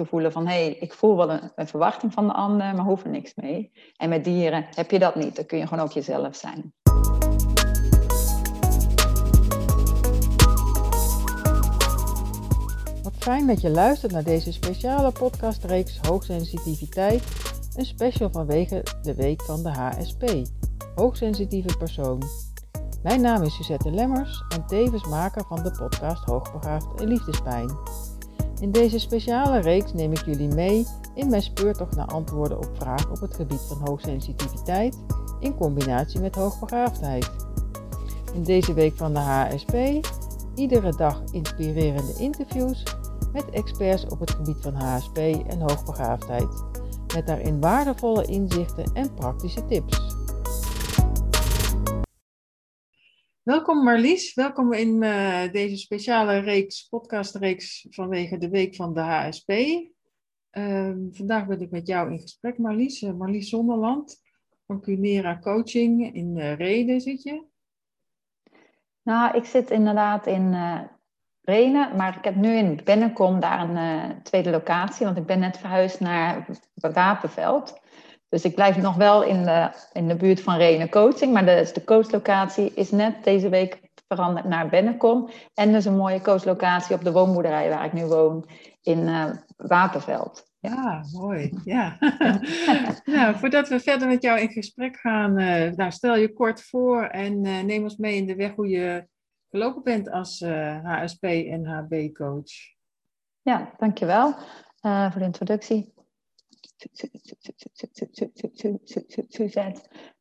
te voelen van hé, hey, ik voel wel een, een, verwachting van de ander, maar hoef er niks mee. En met dieren heb je dat niet, dan kun je gewoon ook jezelf zijn. Wat fijn dat je luistert naar deze speciale podcastreeks Hoogsensitiviteit, een special vanwege de week van de HSP, Hoogsensitieve Persoon. Mijn naam is Suzette Lemmers en tevens maker van de podcast Hoogbegaafd en Liefdespijn. In deze speciale reeks neem ik jullie mee in mijn speurtocht naar antwoorden op vragen op het gebied van hoogsensitiviteit in combinatie met hoogbegaafdheid. In deze week van de HSP iedere dag inspirerende interviews met experts op het gebied van HSP en hoogbegaafdheid, met daarin waardevolle inzichten en praktische tips. Welkom Marlies, welkom in uh, deze speciale reeks, podcastreeks vanwege de week van de HSP. Ehm, vandaag ben ik met jou in gesprek Marlies, uh, Marlies Zonderland van Cunera Coaching in uh, Reden zit je. Nou, ik zit inderdaad in Renen, maar ik heb nu in Bennekom daar een tweede locatie, want ik ben net verhuisd naar Wapenveld. Dus ik blijf nog wel in de, in de buurt van Renen Coaching, maar de, de coachlocatie is net deze week veranderd naar Bennekom. En dus een mooie coachlocatie op de woonboerderij waar ik nu woon in uh, Wapenveld. Ja, mooi. Ja. nou, voordat we verder met jou in gesprek gaan, uh, nou, stel je kort voor en uh, neem ons mee in de weg hoe je gelopen bent als HSP en HB-coach. Ja, dankjewel voor de introductie.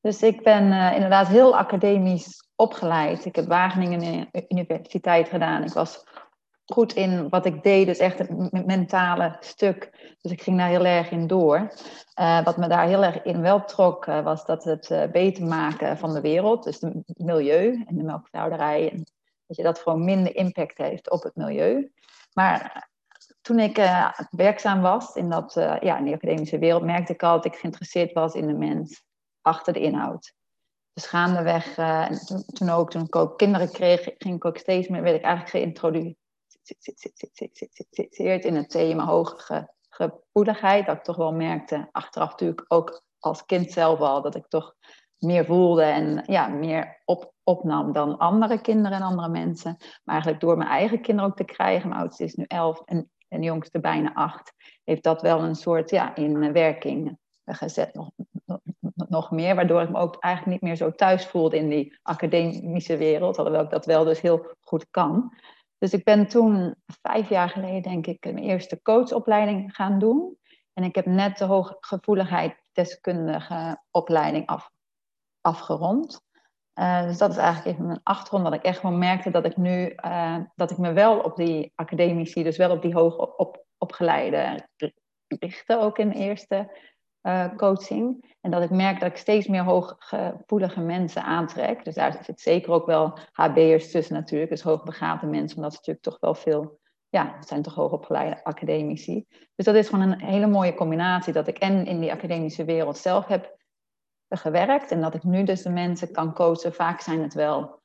Dus ik ben uh, inderdaad heel academisch opgeleid. Ik heb Wageningen Universiteit gedaan. Ik was goed in wat ik deed, dus echt het mentale stuk. Dus ik ging daar heel erg in door. Uh, wat me daar heel erg in wel trok, uh, was dat het beter maken van de wereld. Dus het milieu en de melkveehouderij. Dat je dat gewoon minder impact heeft op het milieu. Maar toen ik uh, werkzaam was in, dat, uh, ja, in de academische wereld, merkte ik al dat ik geïnteresseerd was in de mens achter de inhoud. Dus gaandeweg, uh, toen, ook, toen ik ook kinderen kreeg, ging ik ook steeds meer, werd ik eigenlijk geïntroduceerd in het thema hoge gevoeligheid. Dat ik toch wel merkte, achteraf natuurlijk ook als kind zelf al, dat ik toch meer voelde en ja, meer op, opnam dan andere kinderen en andere mensen. Maar eigenlijk door mijn eigen kinderen ook te krijgen. Mijn oudste is nu elf en en de jongste bijna acht, heeft dat wel een soort ja, in werking gezet. Nog, nog meer, waardoor ik me ook eigenlijk niet meer zo thuis voelde in die academische wereld, alhoewel ik dat wel dus heel goed kan. Dus ik ben toen vijf jaar geleden, denk ik, mijn eerste coachopleiding gaan doen. En ik heb net de hooggevoeligheid deskundige opleiding af, afgerond. Uh, dus dat is eigenlijk even mijn achtergrond, dat ik echt gewoon merkte dat ik nu, uh, dat ik me wel op die academici, dus wel op die hoog op, opgeleide richtte, ook in eerste uh, coaching. En dat ik merk dat ik steeds meer hooggevoelige mensen aantrek. Dus daar zit zeker ook wel HB'ers tussen natuurlijk, dus hoogbegaafde mensen, omdat ze natuurlijk toch wel veel, ja, het zijn toch hoogopgeleide academici. Dus dat is gewoon een hele mooie combinatie, dat ik en in die academische wereld zelf heb gewerkt. En dat ik nu dus de mensen kan coachen. Vaak zijn het wel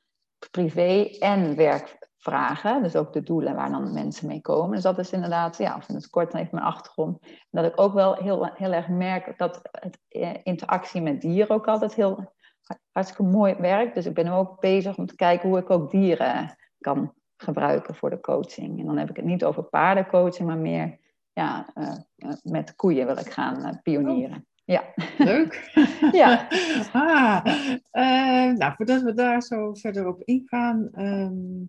privé en werkvragen. Dus ook de doelen waar dan mensen mee komen. Dus dat is inderdaad, ja, of in het kort even mijn achtergrond. Dat ik ook wel heel, heel erg merk dat het eh, interactie met dieren ook altijd heel hartstikke mooi werkt. Dus ik ben ook bezig om te kijken hoe ik ook dieren kan gebruiken voor de coaching. En dan heb ik het niet over paardencoaching, maar meer ja, uh, met koeien wil ik gaan pionieren. Ja. Leuk. ja. ah, uh, nou, voordat we daar zo verder op ingaan, um,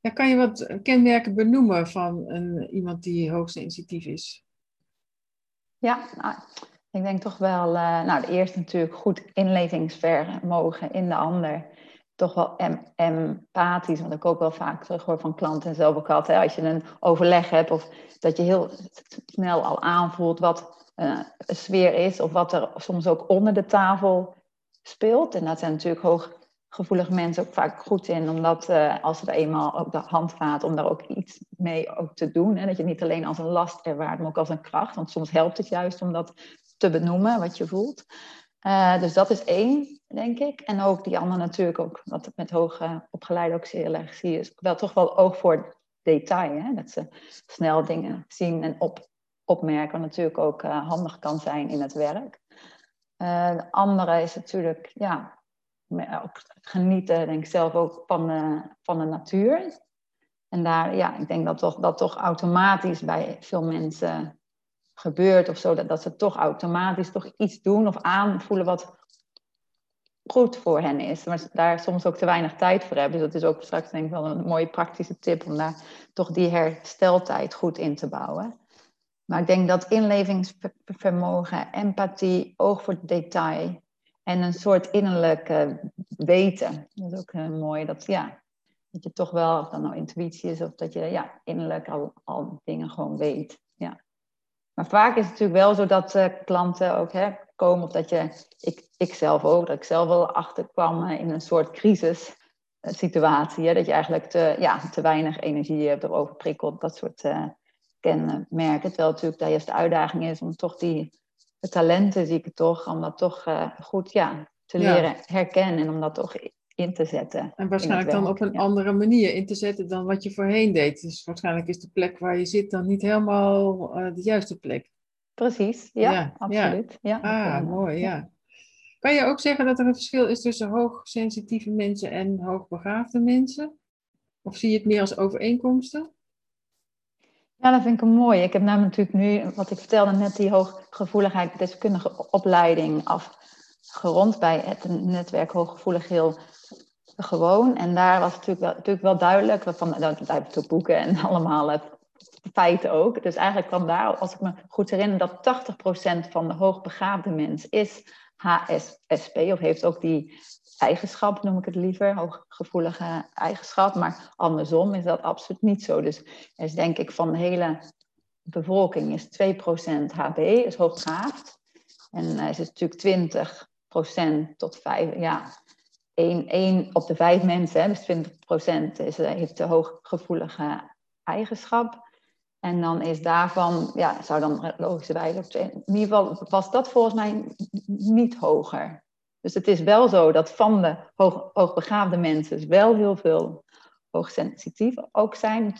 ja, kan je wat kenmerken benoemen van een, iemand die hoogsensitief is? Ja, nou, ik denk toch wel, uh, nou, de eerste natuurlijk goed inlevingsvermogen in de ander. Toch wel em empathisch, want ik ook wel vaak terug hoor van klanten en zelf ook altijd, als je een overleg hebt of dat je heel snel al aanvoelt wat uh, sfeer is of wat er soms ook onder de tafel speelt. En dat zijn natuurlijk hooggevoelige mensen ook vaak goed in, omdat uh, als het eenmaal op de hand gaat, om daar ook iets mee ook te doen. Hè? Dat je het niet alleen als een last ervaart, maar ook als een kracht. Want soms helpt het juist om dat te benoemen, wat je voelt. Uh, dus dat is één, denk ik. En ook die andere natuurlijk ook, wat met hoge opgeleide ook zeer erg zie, is wel toch wel oog voor detail. Hè? Dat ze snel dingen zien en op, opmerken, natuurlijk ook handig kan zijn in het werk. de andere is natuurlijk, ja, ook genieten, denk ik zelf ook, van de, van de natuur. En daar, ja, ik denk dat toch, dat toch automatisch bij veel mensen gebeurt of zo, dat, dat ze toch automatisch toch iets doen of aanvoelen wat goed voor hen is. Maar daar soms ook te weinig tijd voor hebben. Dus dat is ook straks denk ik wel een mooie praktische tip om daar toch die hersteltijd goed in te bouwen. Maar ik denk dat inlevingsvermogen, empathie, oog voor detail en een soort innerlijk weten. Dat is ook heel mooi. Dat, ja, dat je toch wel, of dat nou intuïtie is, of dat je ja, innerlijk al, al dingen gewoon weet. Ja. Maar vaak is het natuurlijk wel zo dat uh, klanten ook hè, komen, of dat je, ik, ik zelf ook, dat ik zelf wel achterkwam in een soort crisissituatie. Hè, dat je eigenlijk te, ja, te weinig energie hebt, erover prikkelt, dat soort uh, kenmerken. Terwijl natuurlijk de eerste uitdaging is om toch die de talenten, zie ik toch, om dat toch uh, goed ja, te leren herkennen en om dat toch in te zetten. En waarschijnlijk dan op een andere manier in te zetten dan wat je voorheen deed. Dus waarschijnlijk is de plek waar je zit dan niet helemaal uh, de juiste plek. Precies, ja, absoluut. Ja. ah, mooi, ja. Kan je ook zeggen dat er een verschil is tussen hoogsensitieve mensen en hoogbegaafde mensen? Of zie je het meer als overeenkomsten? Ja, dat vind ik mooi. Ik heb namelijk natuurlijk nu, wat ik vertelde, net die hooggevoeligheid deskundige opleiding afgerond bij het netwerk Hooggevoelig Heel gewoon. En daar was natuurlijk wel, natuurlijk wel duidelijk, van, daar heb ik boeken en allemaal het feiten ook. Dus eigenlijk kwam daar, als ik me goed herinner, dat 80% van de hoogbegaafde mens is HSSP, of heeft ook die eigenschap, noem ik het liever, hooggevoelige eigenschap. Maar andersom is dat absoluut niet zo. Dus er is denk ik van de hele bevolking is 2% HB, is hoogbegaafd. En er is natuurlijk 20% tot 5, ja, 1, 1 op de 5 mensen, hè, dus 20% is, heeft de hooggevoelige eigenschap. En dan is daarvan, ja, zou dan logischerwijs, in ieder geval was dat volgens mij niet hoger. Dus het is wel zo dat van de hoog, hoogbegaafde mensen wel heel veel hoogsensitief ook zijn,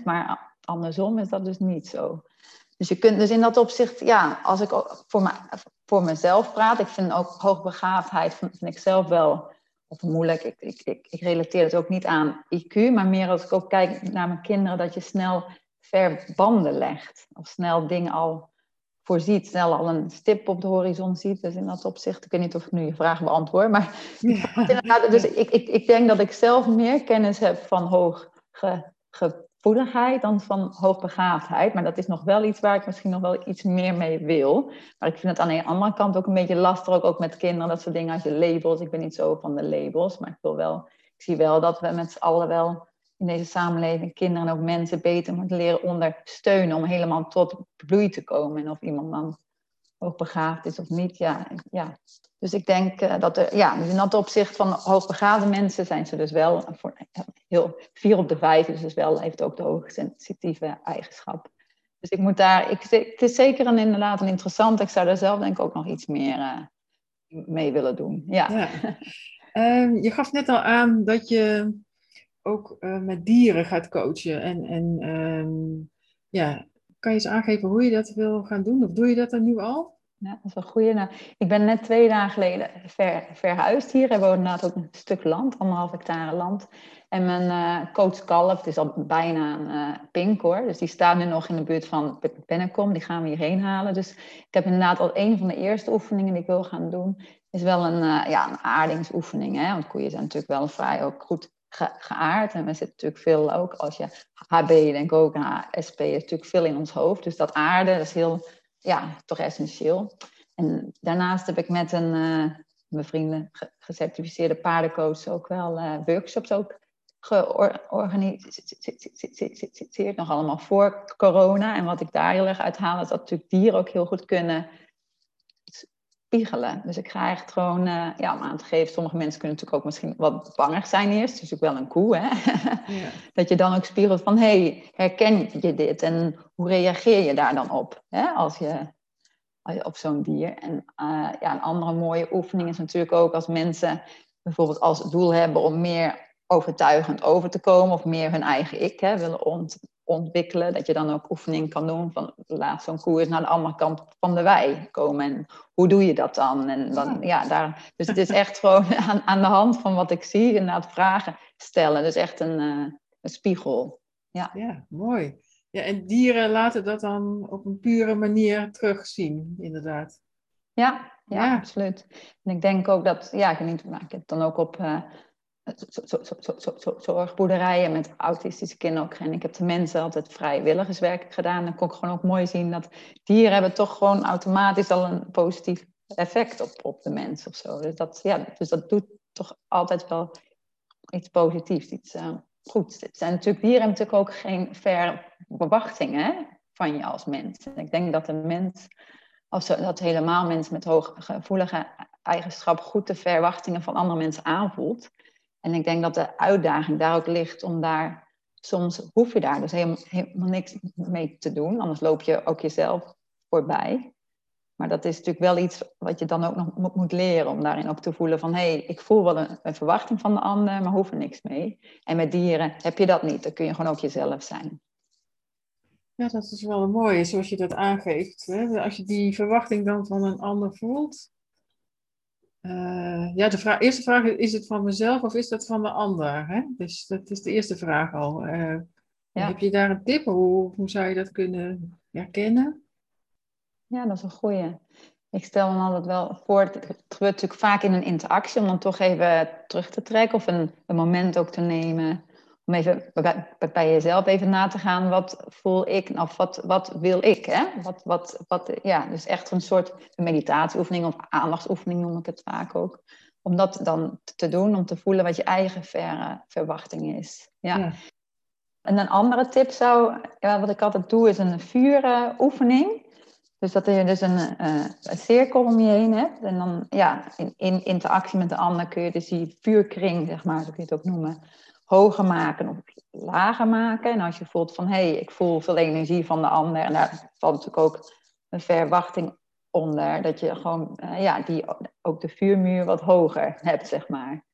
80%, maar andersom is dat dus niet zo. Dus je kunt dus in dat opzicht, ja, als ik voor, me, voor mezelf praat, ik vind ook hoogbegaafdheid, vind, ik zelf wel moeilijk. Ik, ik, ik, ik relateer het ook niet aan IQ, maar meer als ik ook kijk naar mijn kinderen, dat je snel verbanden legt. Of snel dingen al voorziet, snel al een stip op de horizon ziet. Dus in dat opzicht, ik weet niet of ik nu je vraag beantwoord, maar ja. dus ik, ik, ik denk dat ik zelf meer kennis heb van hooggevoeligheid dan van hoogbegaafdheid. Maar dat is nog wel iets waar ik misschien nog wel iets meer mee wil. Maar ik vind het aan de andere kant ook een beetje lastig, ook, ook met kinderen, dat soort dingen als je labels. Ik ben niet zo van de labels, maar ik wil wel, ik zie wel dat we met z'n allen wel in deze samenleving kinderen en ook mensen beter moeten leren ondersteunen om helemaal tot bloei te komen. En of iemand dan ook begaafd is of niet. Ja, ja. Dus ik denk uh, dat er, ja, dus in dat opzicht van hoogbegaafde mensen zijn ze dus wel voor heel vier op de vijf, dus, dus wel heeft ook de hoogsensitieve eigenschap. Dus ik moet daar, ik, het is zeker een, inderdaad een interessant. Ik zou daar zelf denk ik ook nog iets meer uh, mee willen doen. Ja. Uh, je gaf net al aan dat je ook uh, met dieren gaat coachen. En, en um, ja, kan je eens aangeven hoe je dat wil gaan doen? Of doe je dat dan nu al? Ja, dat is wel goed. Nou, ik ben net twee dagen geleden ver, verhuisd hier. We wonen inderdaad ook een stuk land, anderhalf hectare land. En mijn uh, coach Kalf, het is al bijna een uh, pink hoor. Dus die staat nu nog in de buurt van Bennekom. Die gaan we hierheen halen. Dus ik heb inderdaad al een van de eerste oefeningen die ik wil gaan doen. Is wel een, uh, ja, een aardingsoefening. Hè? Want koeien zijn natuurlijk wel vrij ook goed ge geaard. En we zitten natuurlijk veel ook, als je HB denk ook, en SP is natuurlijk veel in ons hoofd. Dus dat aarde, dat is heel, ja, toch essentieel. En daarnaast heb ik met een, uh, mijn vrienden, gecertificeerde paardencoach ook wel uh, workshops ook georganiseerd. Nog allemaal voor corona. En wat ik daar heel erg uithaal, is dat natuurlijk dieren ook heel goed kunnen spiegelen. Dus ik ga echt gewoon, uh, ja, om aan te geven, sommige mensen kunnen natuurlijk ook misschien wat bangig zijn eerst. Dus ook wel een koe, hè. Ja. dat je dan ook spiegelt van, hey, herken je dit? En hoe reageer je daar dan op, hè? Als, je, als je op zo'n dier. En uh, ja, een andere mooie oefening is natuurlijk ook als mensen bijvoorbeeld als doel hebben om meer overtuigend over te komen of meer hun eigen ik hè, willen ont ontwikkelen. Dat je dan ook oefening kan doen van laat zo'n koe eens naar de andere kant van de wei komen. En hoe doe je dat dan? En dan ja, daar, dus het is echt gewoon aan, aan de hand van wat ik zie, inderdaad vragen stellen. Dus echt een, uh, een spiegel. Ja. ja, mooi. Ja, en dieren laten dat dan op een pure manier terugzien, inderdaad. Ja, ja, absoluut. En ik denk ook dat, ja, ik, niet, ik heb dan ook op uh, zorgboerderijen met autistische kinderen. En ik heb de mensen altijd vrijwilligerswerk gedaan. Dan kon ik gewoon ook mooi zien dat dieren hebben toch gewoon automatisch al een positief effect op, op de mens of zo. Dus dat, ja, dus dat doet toch altijd wel iets positiefs, iets uh, goeds. Het zijn natuurlijk, dieren hebben natuurlijk ook geen verwachtingen van je als mens. ik denk dat een mens als dat helemaal mensen met hooggevoelige eigenschappen goed de verwachtingen van andere mensen aanvoelt. En ik denk dat de uitdaging daar ook ligt om daar, soms hoef je daar dus helemaal, helemaal niks mee te doen, anders loop je ook jezelf voorbij. Maar dat is natuurlijk wel iets wat je dan ook nog moet leren om daarin ook te voelen van hé, hey, ik voel wel een, een, verwachting van de ander, maar hoef er niks mee. En met dieren heb je dat niet, dan kun je gewoon ook jezelf zijn. Ja, dat is wel een mooie, zoals je dat aangeeft. Hè? Als je die verwachting dan van een ander voelt. Uh, ja, de vraag, eerste vraag is: is het van mezelf of is dat van de ander? Hè? Dus dat is de eerste vraag al. Uh, ja. Heb je daar een tip? Hoe, hoe zou je dat kunnen herkennen? Ja, dat is een goeie. Ik stel dan altijd wel voor, het gebeurt natuurlijk vaak in een interactie, om dan toch even terug te trekken of een, een moment ook te nemen om even bij, bij, jezelf even na te gaan, wat voel ik of wat, wat wil ik? Hè? Wat, wat, wat, ja, dus echt een soort meditatieoefening of aandachtsoefening noem ik het vaak ook. Om dat dan te doen, om te voelen wat je eigen verre verwachting is. Ja. En een andere tip zou, ja, wat ik altijd doe, is een vuuroefening. Dus dat je dus een, uh, een, cirkel om je heen hebt. En dan ja, in, in interactie met de ander kun je dus die vuurkring, zeg maar, zo kun je het ook noemen, hoger maken of lager maken. En als je voelt van hé, hey, ik voel veel energie van de ander. En daar valt natuurlijk ook een verwachting onder. Dat je gewoon uh, ja, die, ook de vuurmuur wat hoger hebt, zeg maar.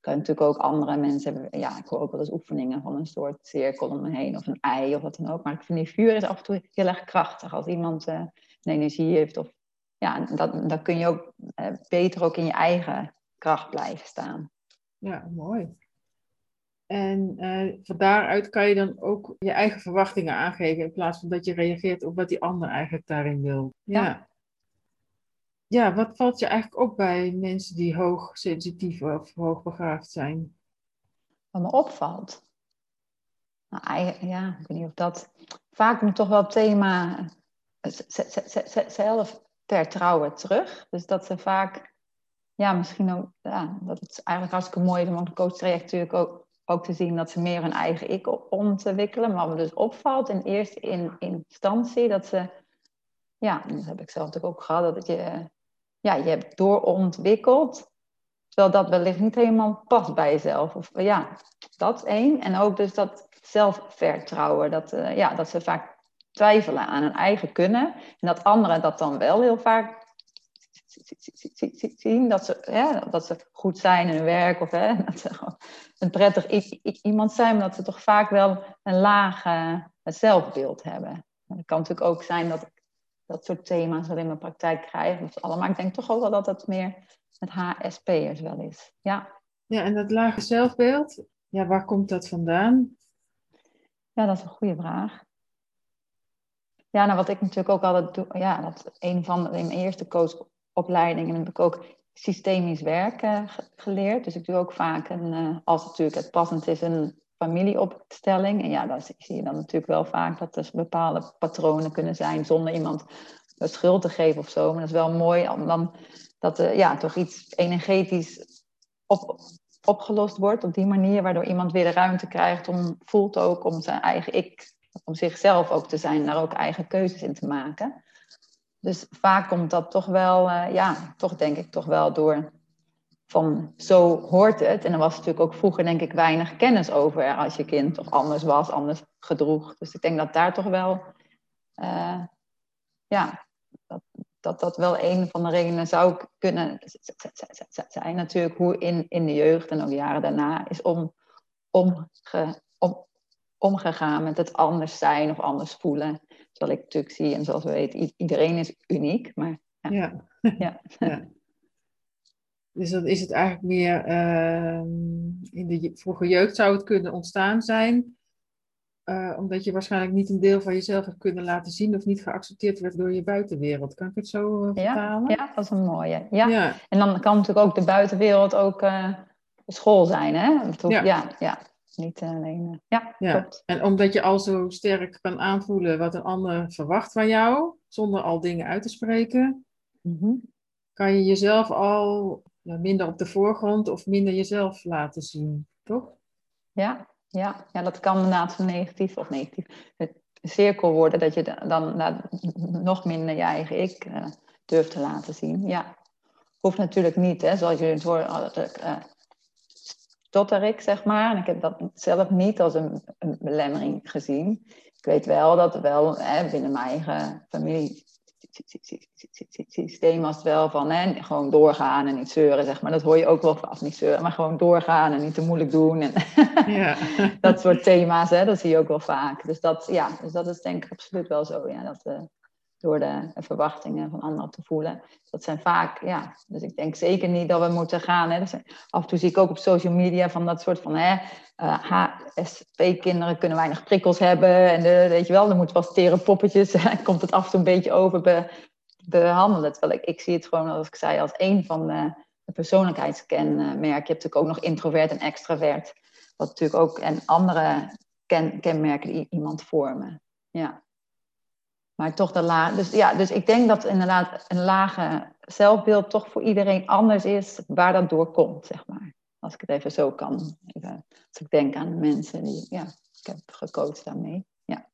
Kan natuurlijk ook andere mensen hebben. Ja, ik hoor ook wel eens oefeningen van een soort cirkel om me heen. Of een ei of wat dan ook. Maar ik vind die vuur is af en toe heel erg krachtig. Als iemand uh, een energie heeft. Of, ja, dat, dan kun je ook uh, beter ook in je eigen kracht blijven staan. Ja, mooi. En uh, van daaruit kan je dan ook je eigen verwachtingen aangeven in plaats van dat je reageert op wat die ander eigenlijk daarin wil. Ja. Ja, wat valt je eigenlijk op bij mensen die hoogsensitief of hoogbegaafd zijn? Wat me opvalt? Nou, ja, ik weet niet of dat... Vaak moet toch wel het thema zelfvertrouwen terug. Dus dat ze vaak... Ja, misschien ook... Ja, dat het eigenlijk hartstikke mooi is om een coachtraject natuurlijk ook ook te zien dat ze meer hun eigen ik ontwikkelen. Maar wat dus opvalt in eerste in, instantie, dat ze, ja, dat heb ik zelf natuurlijk ook gehad, dat je, ja, je hebt doorontwikkeld, terwijl dat wellicht niet helemaal past bij jezelf. Of ja, dat één. En ook dus dat zelfvertrouwen, dat, uh, ja, dat ze vaak twijfelen aan hun eigen kunnen. En dat anderen dat dan wel heel vaak zien dat ze, ja, dat ze goed zijn in hun werk of hè, dat ze een prettig iemand zijn, maar dat ze toch vaak wel een laag zelfbeeld hebben. Maar het kan natuurlijk ook zijn dat ik dat soort thema's wel in mijn praktijk krijg. Of allemaal. Maar ik denk toch ook wel dat dat meer met HSP'ers wel is. Ja. ja, en dat lage zelfbeeld, ja, waar komt dat vandaan? Ja, dat is een goede vraag. Ja, nou wat ik natuurlijk ook altijd doe, ja, dat een van de, in mijn eerste coach opleidingen heb ik ook systemisch werken geleerd. Dus ik doe ook vaak, een, uh, als natuurlijk het passend is, een familieopstelling. En ja, dan zie je dan natuurlijk wel vaak dat er bepaalde patronen kunnen zijn zonder iemand de schuld te geven of zo. Maar dat is wel mooi om dan dat er ja, toch iets energetisch op, opgelost wordt op die manier, waardoor iemand weer de ruimte krijgt om, voelt ook om zijn eigen ik, om zichzelf ook te zijn, daar ook eigen keuzes in te maken. Dus vaak komt dat toch wel, uh, ja, toch denk ik toch wel door van zo hoort het. En er was natuurlijk ook vroeger denk ik weinig kennis over als je kind toch anders was, anders gedroeg. Dus ik denk dat daar toch wel, uh, ja, dat, dat dat wel een van de redenen zou kunnen zijn. Natuurlijk hoe in, in de jeugd en ook jaren daarna is om, omge, om, omgegaan met het anders zijn of anders voelen. Zoals ik natuurlijk zie en zoals we weten, iedereen is uniek. Maar ja. ja. ja. Dus dan is het eigenlijk meer, ehm, in de vroege jeugd zou het kunnen ontstaan zijn, uh, omdat je waarschijnlijk niet een deel van jezelf hebt kunnen laten zien of niet geaccepteerd werd door je buitenwereld. Kan ik het zo uh, vertalen? Ja, dat is een mooie. Ja. ja. En dan kan natuurlijk ook de buitenwereld ook uh, school zijn, hè? Ja. ja, ja. Niet alleen. ja, ja, klopt. En omdat je al zo sterk kan aanvoelen wat een ander verwacht van jou, zonder al dingen uit te spreken, mm -hmm. kan je jezelf al minder op de voorgrond of minder jezelf laten zien, toch? Ja, ja, ja dat kan inderdaad negatief of negatief. Het cirkel worden dat je dan nou, nog minder je eigen ik uh, durft te laten zien. Ja, hoeft natuurlijk niet, hè, zoals jullie het horen, ik zeg maar. En ik heb dat zelf niet als een, een belemmering gezien. Ik weet wel dat wel hè, binnen mijn eigen familie systeem was het wel van hè, gewoon doorgaan en niet zeuren, zeg maar. Dat hoor je ook wel van, niet zeuren, maar gewoon doorgaan en niet te moeilijk doen. En ja. dat soort thema's, hè, dat zie je ook wel vaak. Dus dat, ja, dus dat is denk ik absoluut wel zo, ja, dat, uh, door de verwachtingen van anderen te voelen. Dat zijn vaak, ja, dus ik denk zeker niet dat we moeten gaan. Hè. Af en toe zie ik ook op social media van dat soort van, hè, uh, eh, HSP-kinderen kunnen weinig prikkels hebben. En de, weet je wel, er moet wat tere poppetjes. komt het af en toe een beetje over be, behandelen. Terwijl ik, ik zie het gewoon, als ik zei, als één van de, de persoonlijkheidskenmerken. Je hebt natuurlijk ook nog introvert en extravert. Wat natuurlijk ook, en andere ken, kenmerken die iemand vormen. Ja. Maar toch de laag. Dus ja, dus ik denk dat inderdaad een lage zelfbeeld toch voor iedereen anders is waar dat door komt, zeg maar. Als ik het even zo kan. Even, als ik denk aan de mensen die ja, ik heb gecoacht daarmee. Ja.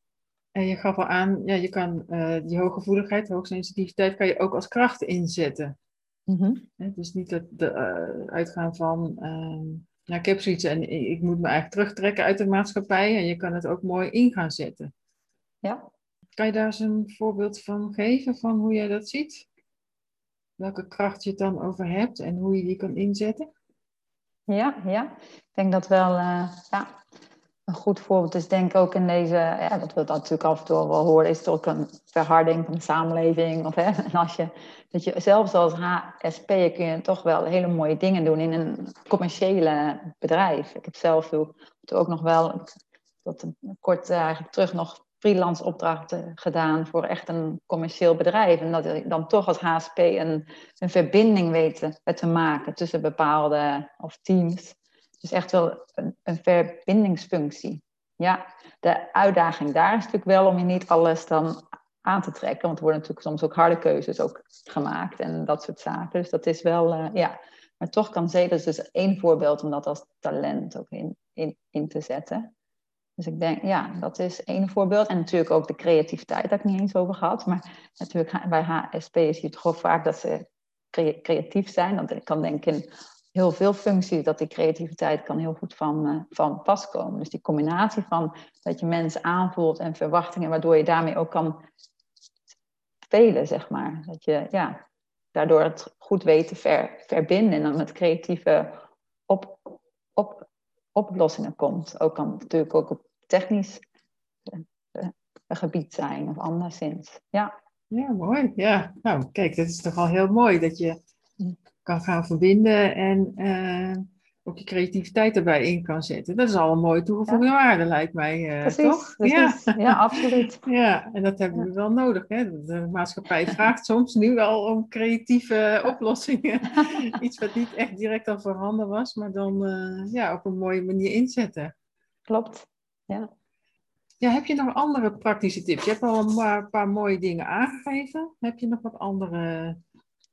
En je gaf al aan, ja, je kan uh, die hooggevoeligheid, hoogsensitiviteit, kan je ook als kracht inzetten. Mm -hmm. dus niet dat de, uh, uitgaan van, uh, nou, ik heb zoiets en ik moet me eigenlijk terugtrekken uit de maatschappij. En je kan het ook mooi in gaan zetten. Ja. Kan je daar eens een voorbeeld van geven, van hoe jij dat ziet? Welke kracht je het dan over hebt en hoe je die kan inzetten? Ja, ja. Ik denk dat wel uh, ja, een goed voorbeeld is, denk ook in deze, ja, dat we dat natuurlijk af en toe wel horen, is ook een verharding van de samenleving. Of, hè, en als je, dat je zelfs als HSP kun je toch wel hele mooie dingen doen in een commerciële bedrijf. Ik heb zelf ook nog wel, tot kort uh, eigenlijk terug nog freelance opdrachten gedaan voor echt een commercieel bedrijf. En dat ik dan toch als HSP een, een verbinding weten te maken tussen bepaalde of teams. Dus echt wel een, een verbindingsfunctie. Ja, de uitdaging daar is natuurlijk wel om je niet alles dan aan te trekken. Want er worden natuurlijk soms ook harde keuzes ook gemaakt en dat soort zaken. Dus dat is wel, uh, ja. Maar toch kan is dus één voorbeeld om dat als talent ook in, in, in te zetten. Dus ik denk, ja, dat is één voorbeeld. En natuurlijk ook de creativiteit, daar heb ik niet eens over gehad. Maar natuurlijk bij HSP zie je toch vaak dat ze creatief zijn. Dat ik kan denken in heel veel functies dat die creativiteit kan heel goed van, uh, van pas komen. Dus die combinatie van dat je mensen aanvoelt en verwachtingen, waardoor je daarmee ook kan spelen, zeg maar. Dat je, ja, daardoor het goed weet te ver, verbinden en dan met creatieve op, op, oplossingen komt. Ook kan natuurlijk ook op technisch uh, gebied zijn of anderszins. Ja. Ja, mooi. Ja, nou kijk, dat is toch al heel mooi dat je mm. kan gaan verbinden en uh, ook je creativiteit erbij in kan zetten. Dat is al een mooie toegevoegde ja. waarde, lijkt mij. Uh, precies, toch? Precies. Ja. ja, absoluut. ja, en dat hebben we wel nodig. Hè? De maatschappij vraagt soms nu al om creatieve oplossingen. Iets wat niet echt direct al voorhanden was, maar dan uh, ja, op een mooie manier inzetten. Klopt, ja. Ja, heb je nog andere praktische tips? Je hebt al een paar, paar mooie dingen aangegeven. Heb je nog wat andere...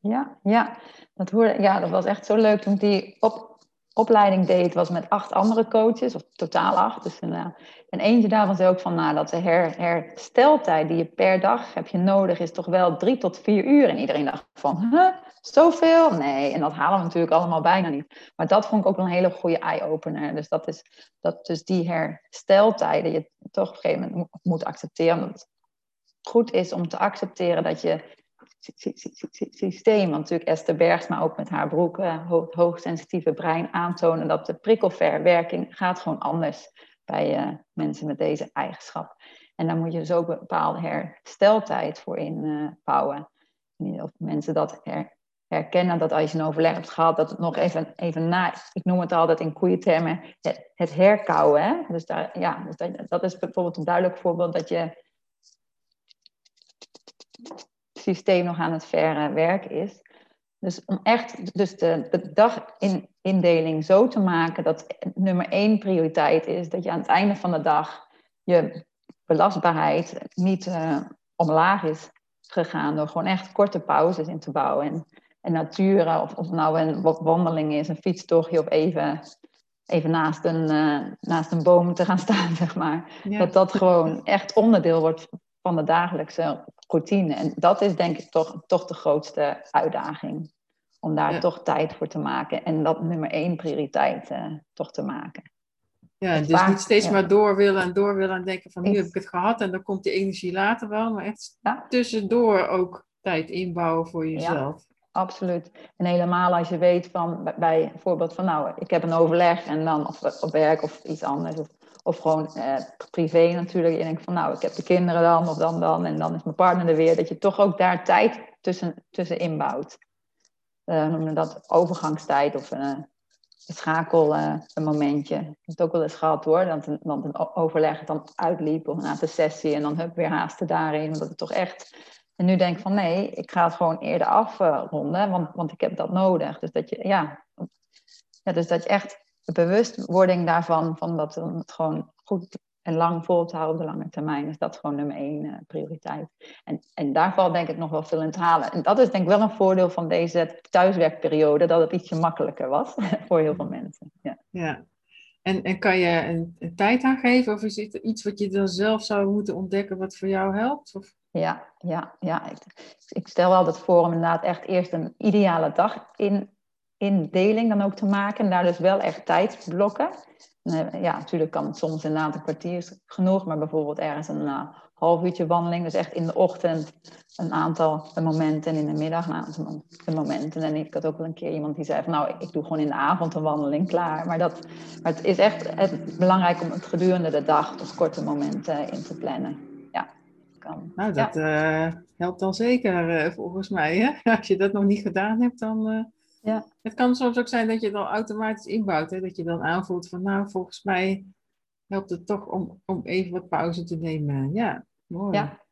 Ja, ja. Dat, hoorde, ja, dat was echt zo leuk toen ik die op, opleiding deed, was met acht andere coaches, of totaal acht. Dus uh, en eentje daarvan zei ook van, nou, dat de her, hersteltijd die je per dag heb je nodig, is toch wel drie tot vier uur. En iedereen dacht van, huh, zoveel? Nee, en dat halen we natuurlijk allemaal bijna niet. Maar dat vond ik ook een hele goede eye-opener. Dus dat is, dat dus die hersteltijden je toch op een gegeven moment moet accepteren. Dat het goed is om te accepteren dat je systeem. Want natuurlijk Esther Bergsma ook met haar broek, uh, hoogsensitieve brein aantonen dat de prikkelverwerking gaat gewoon anders bij uh, mensen met deze eigenschap. En daar moet je dus ook een bepaalde hersteltijd voor inbouwen. Uh, of mensen dat her, herkennen, dat als je een overleg hebt gehad, dat het nog even, even na, ik noem het altijd in koeien het, het herkauwen. Hè? Dus, daar, ja, dus dat is bijvoorbeeld een duidelijk voorbeeld dat je systeem nog aan het verwerken is. Dus om echt dus de, de dagindeling zo te maken dat nummer één prioriteit is dat je aan het einde van de dag je belastbaarheid niet uh, omlaag is gegaan door gewoon echt korte pauzes in te bouwen. En, en natuur, of, of nou een wandeling is, een fietstochtje of even, even naast, een, uh, naast een boom te gaan staan, zeg maar. Dat dat gewoon echt onderdeel wordt van de dagelijkse routine. En dat is denk ik toch, toch de grootste uitdaging. Om daar toch tijd voor te maken. En dat nummer één prioriteit uh, toch te maken. Ja, dus niet steeds maar door willen en door willen en denken van nu heb ik het gehad en dan komt die energie later wel. Maar echt tussendoor ook tijd inbouwen voor jezelf. absoluut. En helemaal als je weet van, bij bijvoorbeeld van nou, ik heb een overleg en dan of op werk of iets anders. Of of gewoon eh, privé natuurlijk. Je denkt van nou, ik heb de kinderen dan of dan dan. En dan is mijn partner er weer. Dat je toch ook daar tijd tussen, tussen inbouwt. Uh, noemen dat overgangstijd of uh, een schakel uh, een momentje. Ik heb het ook wel eens gehad hoor. Dat een, dat een overleg dan uitliep of na de sessie. En dan heb weer haasten daarin. Omdat het toch echt... En nu denk ik van nee, ik ga het gewoon eerder afronden. want, want ik heb dat nodig. Dus dat je, ja dus dat je echt de bewustwording daarvan, van dat het gewoon goed en lang vol te houden op de lange termijn, is dat gewoon nummer één uh, prioriteit. En, en daar valt denk ik nog wel veel in te halen. En dat is denk ik wel een voordeel van deze thuiswerkperiode, dat het ietsje makkelijker was voor heel veel mensen. Ja. ja. En, en kan je een, een tijd aangeven of is het iets wat je dan zelf zou moeten ontdekken wat voor jou helpt? Of? Ja, ja, ja. Ik, ik stel altijd voor om inderdaad echt eerst een ideale dag in indeling dan ook te maken. En daar dus wel echt tijd blokken. Eh, ja, natuurlijk kan het soms een kwartier genoeg, maar bijvoorbeeld ergens een uh, half uurtje wandeling. Dus echt in de ochtend een aantal momenten en in de middag een aantal momenten. En ik had ook wel een keer iemand die zei van nou, ik doe gewoon in de avond een wandeling, klaar. Maar, dat, maar het is echt het belangrijk om het gedurende de dag toch korte momenten in te plannen. Ja, kan. Nou, dat ja. helpt dan zeker volgens mij. Hè? Als je dat nog niet gedaan hebt, dan ja. Het kan soms ook zijn dat je het al automatisch inbouwt. Hè? Dat je dan aanvoelt van nou, volgens mij helpt het toch om, om even wat pauze te nemen. Ja, mooi. Ja.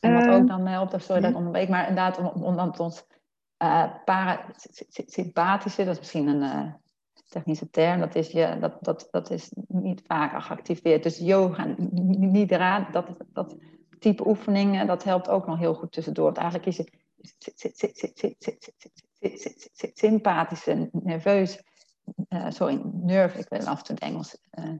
En wat ook dan helpt, of sorry dat ik onderbreek, maar inderdaad om, om dan ons uh, parasympathische, dat is misschien een uh, technische term, dat is, je, dat, dat, dat is niet vaak geactiveerd. Dus yoga, nidra, dat, dat type oefeningen, dat helpt ook nog heel goed tussendoor. Want eigenlijk is je sympathische, nerveus, uh, sorry, nerve, ik ben af en toe het Engels. Uh,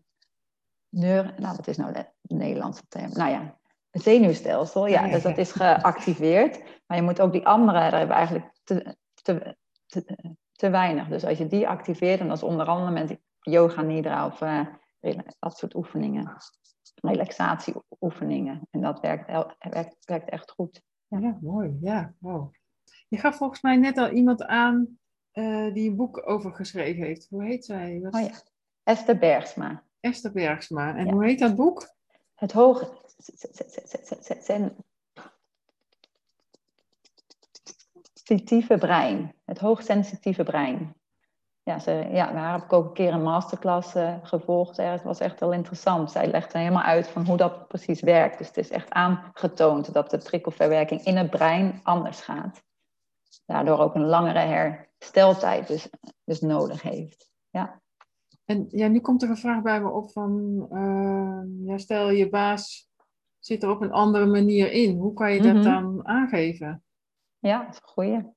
neur, nou wat is nou de Nederlandse term? Nou ja, het zenuwstelsel, ja, dus dat is geactiveerd. Maar je moet ook die andere, daar hebben we eigenlijk te, te, te, weinig. Dus als je die activeert, en dat is onder andere met yoga nidra of uh, dat soort oefeningen, relaxatieoefeningen. En dat werkt, werkt, werkt echt goed. Ja, ja mooi. Ja, wow. Je gaf volgens mij net al iemand aan uh, die een boek over geschreven heeft. Hoe heet zij? Wat... Oh ja, Esther Bergsma. Esther Bergsma. En ja. hoe heet dat boek? Het hoge... Sensitieve brein. Het hoogsensitieve brein. Ja, ze, ja, daar heb ik ook een keer een masterclass uh, gevolgd. Het was echt wel interessant. Zij legde helemaal uit van hoe dat precies werkt. Dus het is echt aangetoond dat de prikkelverwerking in het brein anders gaat daardoor ook een langere hersteltijd dus, dus nodig heeft. Ja. En ja, nu komt er een vraag bij me op van, uh, ja, stel je baas zit er op een andere manier in. Hoe kan je dat mhm. dan aangeven? Ja, dat is een goeie.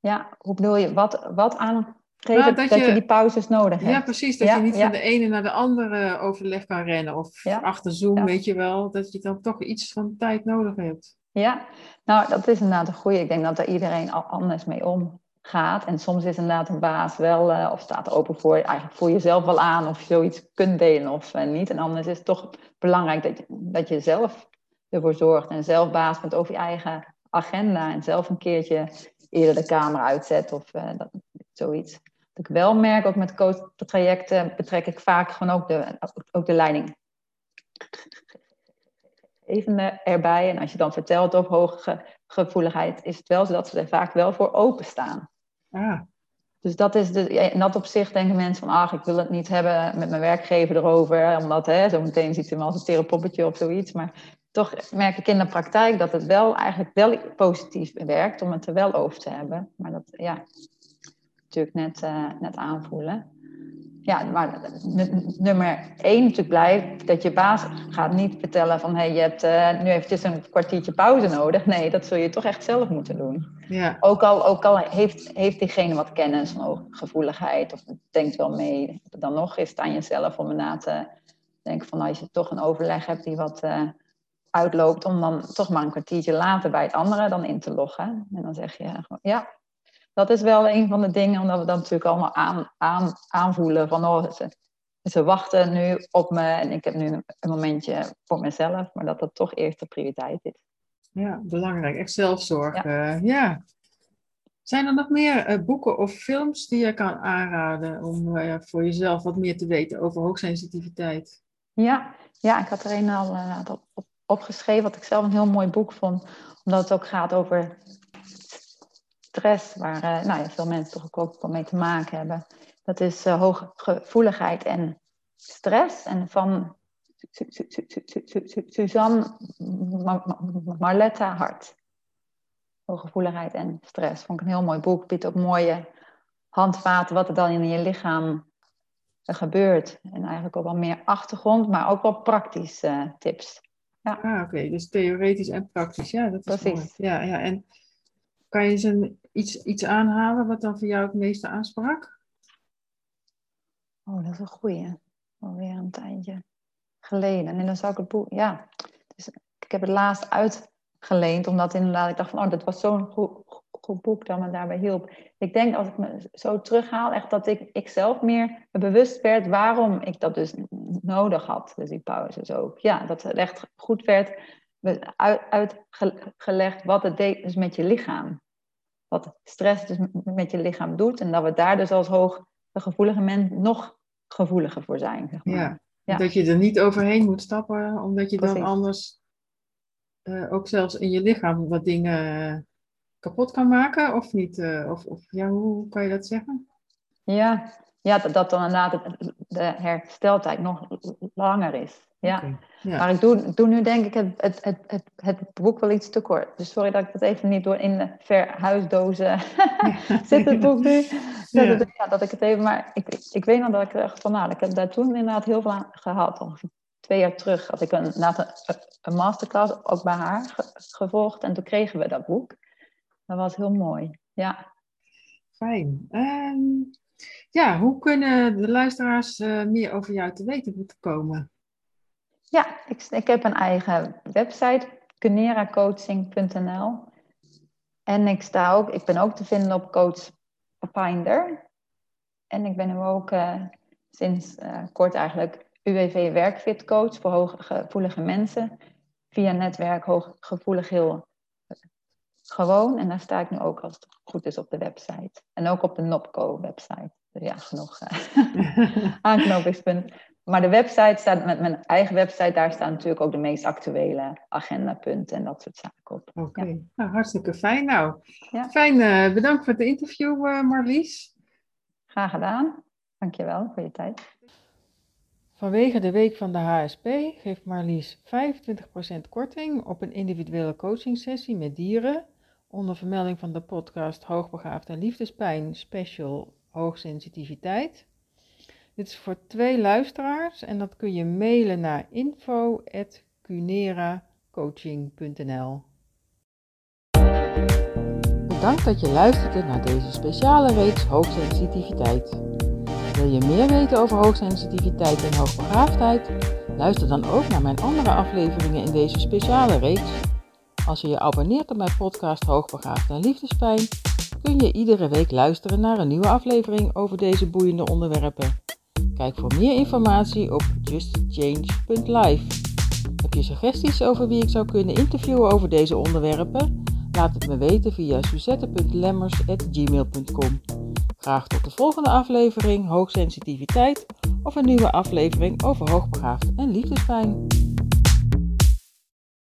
Ja, hoe bedoel je, wat, wat aangeven nou, dat, je, die pauzes nodig hebt? Ja, precies. Dat je niet van de ene naar de andere overleg kan rennen. Of achter Zoom, weet je wel. Dat je dan toch iets van tijd nodig hebt. Ja, nou dat is inderdaad een goede. Ik denk dat er iedereen al anders mee omgaat. En soms is inderdaad een baas wel, uh, of staat open voor, eigenlijk voor jezelf wel aan of je zoiets kunt delen of uh, niet. En anders is het toch belangrijk dat je, dat je zelf ervoor zorgt en zelf baas bent over je eigen agenda. En zelf een keertje eerder de camera uitzet of uh, dat, zoiets. ik wel merk, ook met coachtrajecten betrek ik vaak gewoon ook de, ook de leiding even erbij. En als je dan vertelt over hoge gevoeligheid, is het wel zo dat ze er vaak wel voor openstaan. Ah. Dus dat is de, in dat opzicht denken mensen van, ach, ik wil het niet hebben met mijn werkgever erover, omdat hè, zo meteen ziet ze me als een terepoppetje of zoiets. Maar toch merk ik in de praktijk dat het wel eigenlijk wel positief werkt om het er wel over te hebben. Maar dat, ja, natuurlijk net, uh, net aanvoelen. Ja, maar nummer één natuurlijk blijft dat je baas gaat niet vertellen van hey, je hebt uh, nu eventjes een kwartiertje pauze nodig. Nee, dat zul je toch echt zelf moeten doen. Ja. Ook al, ook al heeft, heeft diegene wat kennis van gevoeligheid of denkt wel mee, dan nog is het aan jezelf om na te denken van nou, als je toch een overleg hebt die wat uh, uitloopt, om dan toch maar een kwartiertje later bij het andere dan in te loggen. En dan zeg je ja, dat is wel een van de dingen, omdat we dan natuurlijk allemaal aan, aan, aanvoelen van oh, ze, ze wachten nu op me en ik heb nu een momentje voor mezelf, maar dat dat toch eerst de prioriteit is. Ja, belangrijk. Echt zelfzorg. Ja. ja. Zijn er nog meer uh, boeken of films die je kan aanraden om uh, voor jezelf wat meer te weten over hoogsensitiviteit? Ja, ja ik had er een al op, opgeschreven, wat ik zelf een heel mooi boek vond, omdat het ook gaat over stress, waar uh, nou ja, veel mensen toch ook wel mee te maken hebben. Dat is uh, hoge gevoeligheid en stress. En van Suzanne Marletta Hart. Hooggevoeligheid en stress. Vond ik een heel mooi boek. Biedt ook mooie handvaten wat er dan in je lichaam gebeurt. En eigenlijk ook wel meer achtergrond, maar ook wel praktische tips. Ja. Ah, oké. Dus theoretisch en praktisch. Ja, dat is Precies. mooi. Ja, ja. En kan je ze iets, iets aanhalen wat dan voor jou het meeste aansprak? Oh, dat is een goeie. Alweer een tijdje geleden. En dan zou ik het boek... Ja, dus ik heb het laatst uitgeleend, omdat inderdaad ik dacht van... Oh, dat was zo'n goed, boek dat me daarbij hielp. Ik denk als ik me zo terughaal, echt dat ik, ik zelf meer bewust werd waarom ik dat dus nodig had. Dus die pauzes ook. Ja, dat echt goed werd uitgelegd wat het deed dus met je lichaam wat stress dus met je lichaam doet. En dat we daar dus als hooggevoelige mens nog gevoeliger voor zijn. Zeg maar. ja. ja. dat je er niet overheen moet stappen, omdat je dan anders uh, ook zelfs in je lichaam wat dingen kapot kan maken, of niet? Uh, of, of ja, hoe kan je dat zeggen? Ja, ja dat, dat dan inderdaad de hersteltijd nog langer is. Ja. Maar ik doe, doe nu denk ik het, het, het, het, het boek wel iets te kort. Dus sorry dat ik het even niet door in de verhuisdozen zit het boek nu. Dat, het, ja, dat ik het even, maar ik, ik weet nog dat ik er echt van, nou, ik heb daar toen inderdaad heel veel aan gehad. Ongeveer twee jaar terug had ik een, een, een masterclass ook bij haar gevolgd. En toen kregen we dat boek. Dat was heel mooi, ja. Fijn. Um, ja, hoe kunnen de luisteraars uh, meer over jou te weten moeten komen? Ja, ik, ik heb een eigen website, kuneracoaching.nl. En ik, sta ook, ik ben ook te vinden op Coach Finder. En ik ben nu ook uh, sinds uh, kort eigenlijk UWV Werkfit Coach voor hooggevoelige mensen. Via netwerk Hooggevoelig Heel Gewoon. En daar sta ik nu ook als het goed is op de website. En ook op de NOPCO website. Dus ja, genoeg uh, aanknopingspunten. Maar de website staat met mijn eigen website, daar staan natuurlijk ook de meest actuele agendapunten en dat soort zaken op. Oké, nou, hartstikke fijn. Nou, ja. fijn. Uh, bedankt voor het interview, uh, Marlies. Graag gedaan. Dankjewel voor je tijd. Vanwege de week van de HSP geeft Marlies 25% korting op een individuele coachingsessie met dieren. Onder vermelding van de podcast Hoogbegaafd en Liefdespijn Special Hoogsensitiviteit. Dit is voor twee luisteraars en dat kun je mailen naar info.cuneracoaching.nl Bedankt dat je luisterde naar deze speciale reeks hoogsensitiviteit. Wil je meer weten over hoogsensitiviteit en hoogbegaafdheid? Luister dan ook naar mijn andere afleveringen in deze speciale reeks. Als je je abonneert op mijn podcast Hoogbegaafd en Liefdespijn, kun je iedere week luisteren naar een nieuwe aflevering over deze boeiende onderwerpen. Kijk voor meer informatie op justchange.live. Heb je suggesties over wie ik zou kunnen interviewen over deze onderwerpen? Laat het me weten via suzette.lemmers.gmail.com. Graag tot de volgende aflevering Hoogsensitiviteit of een nieuwe aflevering over hoogbegaafd en liefdespijn.